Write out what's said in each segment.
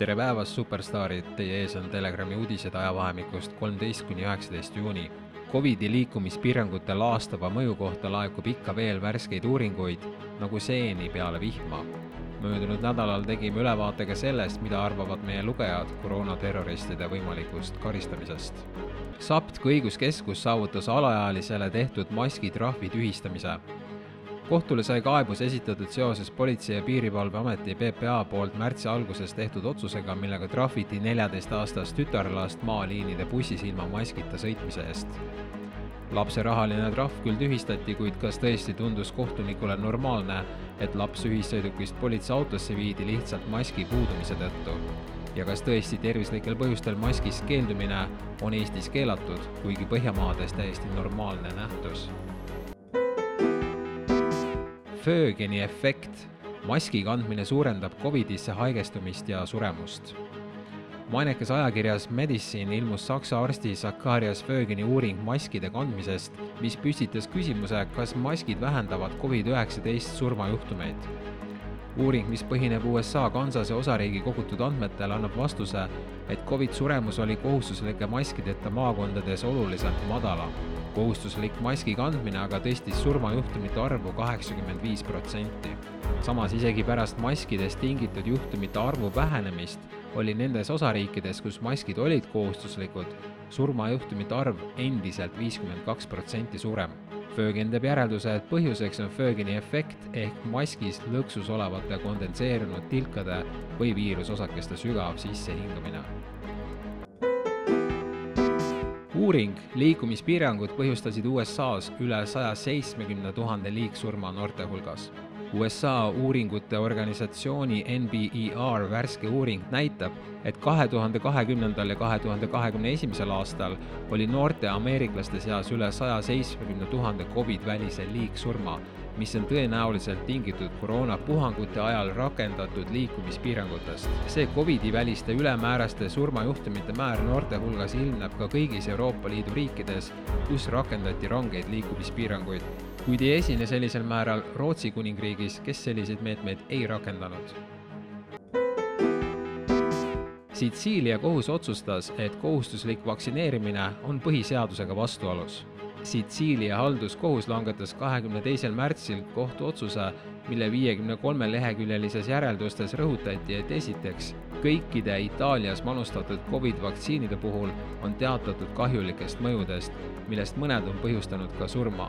tere päevast, superstaarid, teie ees on Telegrami uudised ajavahemikust kolmteist kuni üheksateist juuni. Covidi liikumispiirangute laastava mõju kohta laekub ikka veel värskeid uuringuid, nagu seeni peale vihma. möödunud nädalal tegime ülevaate ka sellest, mida arvavad meie lugejad koroonaterroristide võimalikust karistamisest. SAPTK õiguskeskus saavutas alaealisele tehtud maskitrahvi tühistamise kohtule sai kaebus esitatud seoses Politsei- ja Piirivalveameti PPA poolt märtsi alguses tehtud otsusega, millega trahviti neljateistaastast tütarlast maaliinide bussis ilma maskita sõitmise eest. lapse rahaline trahv küll tühistati, kuid kas tõesti tundus kohtunikule normaalne, et laps ühissõidukist politseiautosse viidi lihtsalt maski puudumise tõttu? ja kas tõesti tervislikel põhjustel maskist keeldumine on Eestis keelatud, kuigi Põhjamaades täiesti normaalne nähtus? Föögeni efekt. maski kandmine suurendab Covidisse haigestumist ja suremust. mainekas ajakirjas Medicine ilmus saksa arsti Zacharias Föögeni uuring maskide kandmisest, mis püstitas küsimuse, kas maskid vähendavad Covid-19 surmajuhtumeid uuring, mis põhineb USA Kansase osariigi kogutud andmetel, annab vastuse, et Covid suremus oli kohustuslike maskideta maakondades oluliselt madalam kohustuslik maski kandmine aga tõstis surmajuhtumite arvu kaheksakümmend viis protsenti. samas isegi pärast maskidest tingitud juhtumite arvu vähenemist oli nendes osariikides, kus maskid olid kohustuslikud, surmajuhtumite arv endiselt viiskümmend kaks protsenti suurem. Föögen teeb järelduse, et põhjuseks on Föögeni efekt ehk maskis lõksus olevate kondenseerunud tilkade või viirusosakeste sügav sissehingamine uuring liikumispiirangud põhjustasid USA-s üle saja seitsmekümne tuhande liigsurma noorte hulgas. USA uuringute organisatsiooni NBER värske uuring näitab, et kahe tuhande kahekümnendal ja kahe tuhande kahekümne esimesel aastal oli noorte ameeriklaste seas üle saja seitsmekümne tuhande Covid-välise liigsurma mis on tõenäoliselt tingitud koroonapuhangute ajal rakendatud liikumispiirangutest. see Covidi väliste ülemääraste surmajuhtumite määr noorte hulgas ilmneb ka kõigis Euroopa Liidu riikides, kus rakendati rangeid liikumispiiranguid, kuid ei esine sellisel määral Rootsi kuningriigis, kes selliseid meetmeid ei rakendanud. Sitsiilia kohus otsustas, et kohustuslik vaktsineerimine on põhiseadusega vastuolus Sitsiilia halduskohus langetas kahekümne teisel märtsil kohtuotsuse, mille viiekümne kolme leheküljelises järeldustes rõhutati, et esiteks, kõikide Itaalias manustatud Covid vaktsiinide puhul on teatatud kahjulikest mõjudest, millest mõned on põhjustanud ka surma.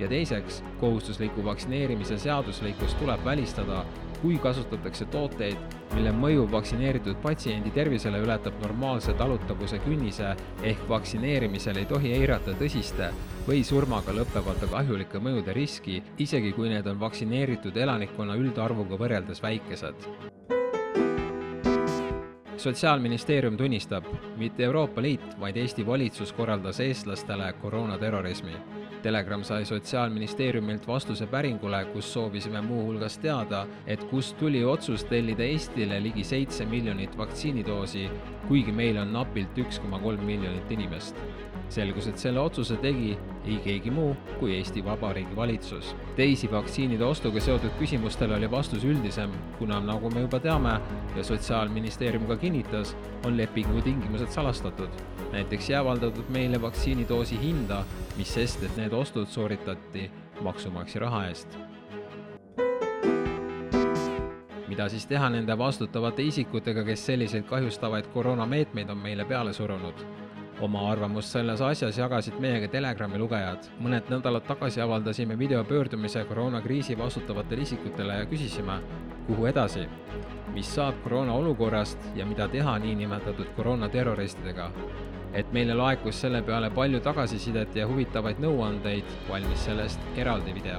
Ja teiseks, kohustusliku vaktsineerimise seaduslikkus tuleb välistada, kui kasutatakse tooteid, mille mõju vaktsineeritud patsiendi tervisele ületab normaalse talutavuse künnise ehk vaktsineerimisel ei tohi eirata tõsiste või surmaga lõppevate kahjulike mõjude riski, isegi kui need on vaktsineeritud elanikkonna üldarvuga võrreldes väikesed. Sotsiaalministeerium tunnistab, mitte Euroopa Liit, vaid Eesti valitsus korraldas eestlastele koroonaterrorismi Telegram sai Sotsiaalministeeriumilt vastuse päringule, kus soovisime muuhulgas teada, et kust tuli otsus tellida Eestile ligi seitse miljonit vaktsiinidoosi, kuigi meil on napilt üks koma kolm miljonit inimest. selgus, et selle otsuse tegi ei keegi muu kui Eesti Vabariigi valitsus. teisi vaktsiinide ostuga seotud küsimustele oli vastus üldisem, kuna nagu me juba teame ja Sotsiaalministeerium ka kinnitas, on lepingu tingimused salastatud. näiteks ei avaldatud meile vaktsiinidoosi hinda mis sest, et need ostud sooritati maksumaksja raha eest. mida siis teha nende vastutavate isikutega, kes selliseid kahjustavaid koroonameetmeid on meile peale surunud? oma arvamust selles asjas jagasid meiega Telegrami lugejad. mõned nädalad tagasi avaldasime videopöördumise koroonakriisi vastutavatele isikutele ja küsisime, kuhu edasi, mis saab koroona olukorrast ja mida teha niinimetatud koroonaterroristidega et meile laekus selle peale palju tagasisidet ja huvitavaid nõuandeid, valmis sellest eraldi video.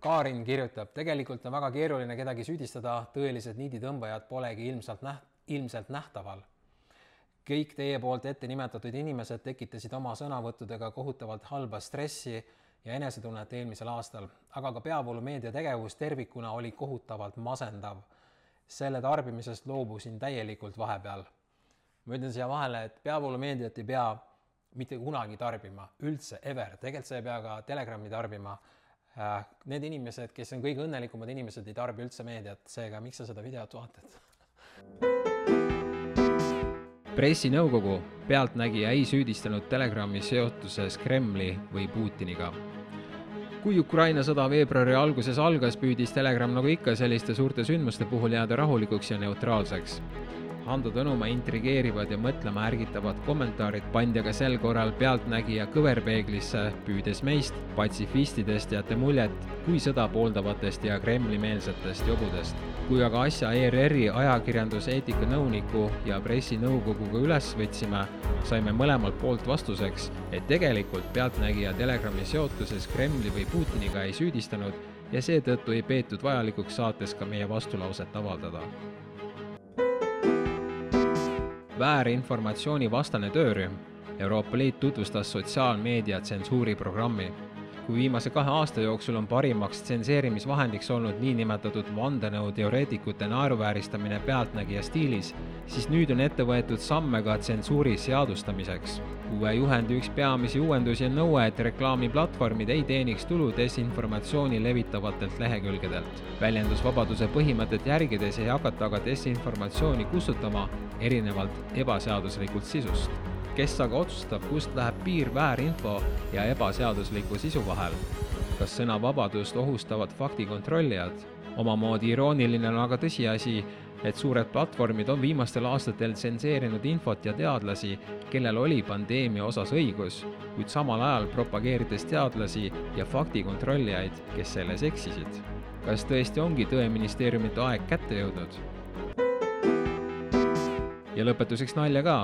Kaarin kirjutab, tegelikult on väga keeruline kedagi süüdistada, tõelised niiditõmbajad polegi ilmselt näht-, ilmselt nähtaval. kõik teie poolt ette nimetatud inimesed tekitasid oma sõnavõttudega kohutavalt halba stressi ja enesetunnet eelmisel aastal, aga ka peavoolumeedia tegevus tervikuna oli kohutavalt masendav. selle tarbimisest loobusin täielikult vahepeal ma ütlen siia vahele, et peavoolumeediat ei pea mitte kunagi tarbima, üldse, ever, tegelikult sa ei pea ka Telegrami tarbima. Äh, need inimesed, kes on kõige õnnelikumad inimesed, ei tarbi üldse meediat, seega miks sa seda videot vaatad? pressinõukogu Pealtnägija ei süüdistanud Telegrami seotuses Kremli või Putiniga. kui Ukraina sõda veebruari alguses algas, püüdis Telegram nagu ikka selliste suurte sündmuste puhul jääda rahulikuks ja neutraalseks Hando Tõnumaa intrigeerivad ja mõtlema ärgitavad kommentaarid pandi aga sel korral Pealtnägija kõverpeeglisse, püüdes meist, patsifistidest jätta muljet kui sõda pooldavatest ja Kremli-meelsetest jobudest. kui aga asja ERR-i ajakirjanduseetika nõuniku ja pressinõukoguga üles võtsime, saime mõlemalt poolt vastuseks, et tegelikult Pealtnägija Telegrami seotuses Kremli või Putiniga ei süüdistanud ja seetõttu ei peetud vajalikuks saates ka meie vastulauset avaldada väärinformatsiooni vastane töörühm. Euroopa Liit tutvustas sotsiaalmeedia tsensuuriprogrammi. Kui viimase kahe aasta jooksul on parimaks tsenseerimisvahendiks olnud niinimetatud vandenõuteoreetikute naeruvääristamine pealtnägija stiilis, siis nüüd on ette võetud samme ka tsensuuri seadustamiseks uue juhendi üks peamisi uuendusi on nõue, et reklaamiplatvormid ei teeniks tulu desinformatsiooni levitavatelt lehekülgedelt. väljendusvabaduse põhimõtet järgides ei hakata aga desinformatsiooni kustutama, erinevalt ebaseaduslikult sisust. Kes aga otsustab, kust läheb piir väärinfo ja ebaseadusliku sisu vahel? kas sõnavabadust ohustavad faktikontrollijad? omamoodi irooniline on aga tõsiasi, et suured platvormid on viimastel aastatel tsenseerinud infot ja teadlasi, kellel oli pandeemia osas õigus, kuid samal ajal propageerides teadlasi ja faktikontrollijaid, kes selles eksisid. kas tõesti ongi Tõeministeeriumite aeg kätte jõudnud? ja lõpetuseks nalja ka.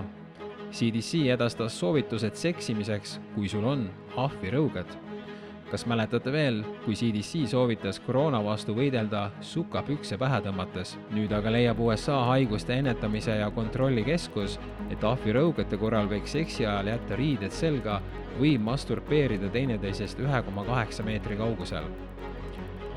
CDC edastas soovitused seksimiseks, kui sul on ahvirõuged kas mäletate veel, kui CDC soovitas koroona vastu võidelda sukapükse pähe tõmmates? nüüd aga leiab USA haiguste ennetamise ja kontrolli keskus, et ahvirõugete korral võiks seksi ajal jätta riided selga või masturbeerida teineteisest ühe koma kaheksa meetri kaugusel.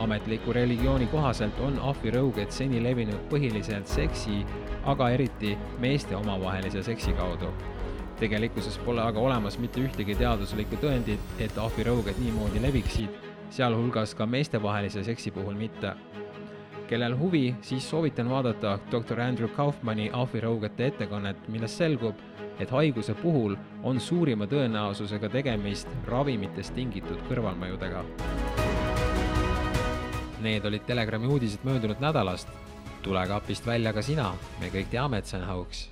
ametliku religiooni kohaselt on ahvirõuged seni levinud põhiliselt seksi, aga eriti meeste omavahelise seksi kaudu tegelikkuses pole aga olemas mitte ühtegi teaduslikku tõendit, et ahvirõuged niimoodi leviksid, sealhulgas ka meestevahelise seksi puhul mitte. kellel huvi, siis soovitan vaadata doktor Andrew Kaufmanni ahvirõugete ettekannet, millest selgub, et haiguse puhul on suurima tõenäosusega tegemist ravimitest tingitud kõrvalmõjudega. Need olid Telegrami uudised möödunud nädalast. Tule kapist välja ka sina, me kõik teame, et see on hauks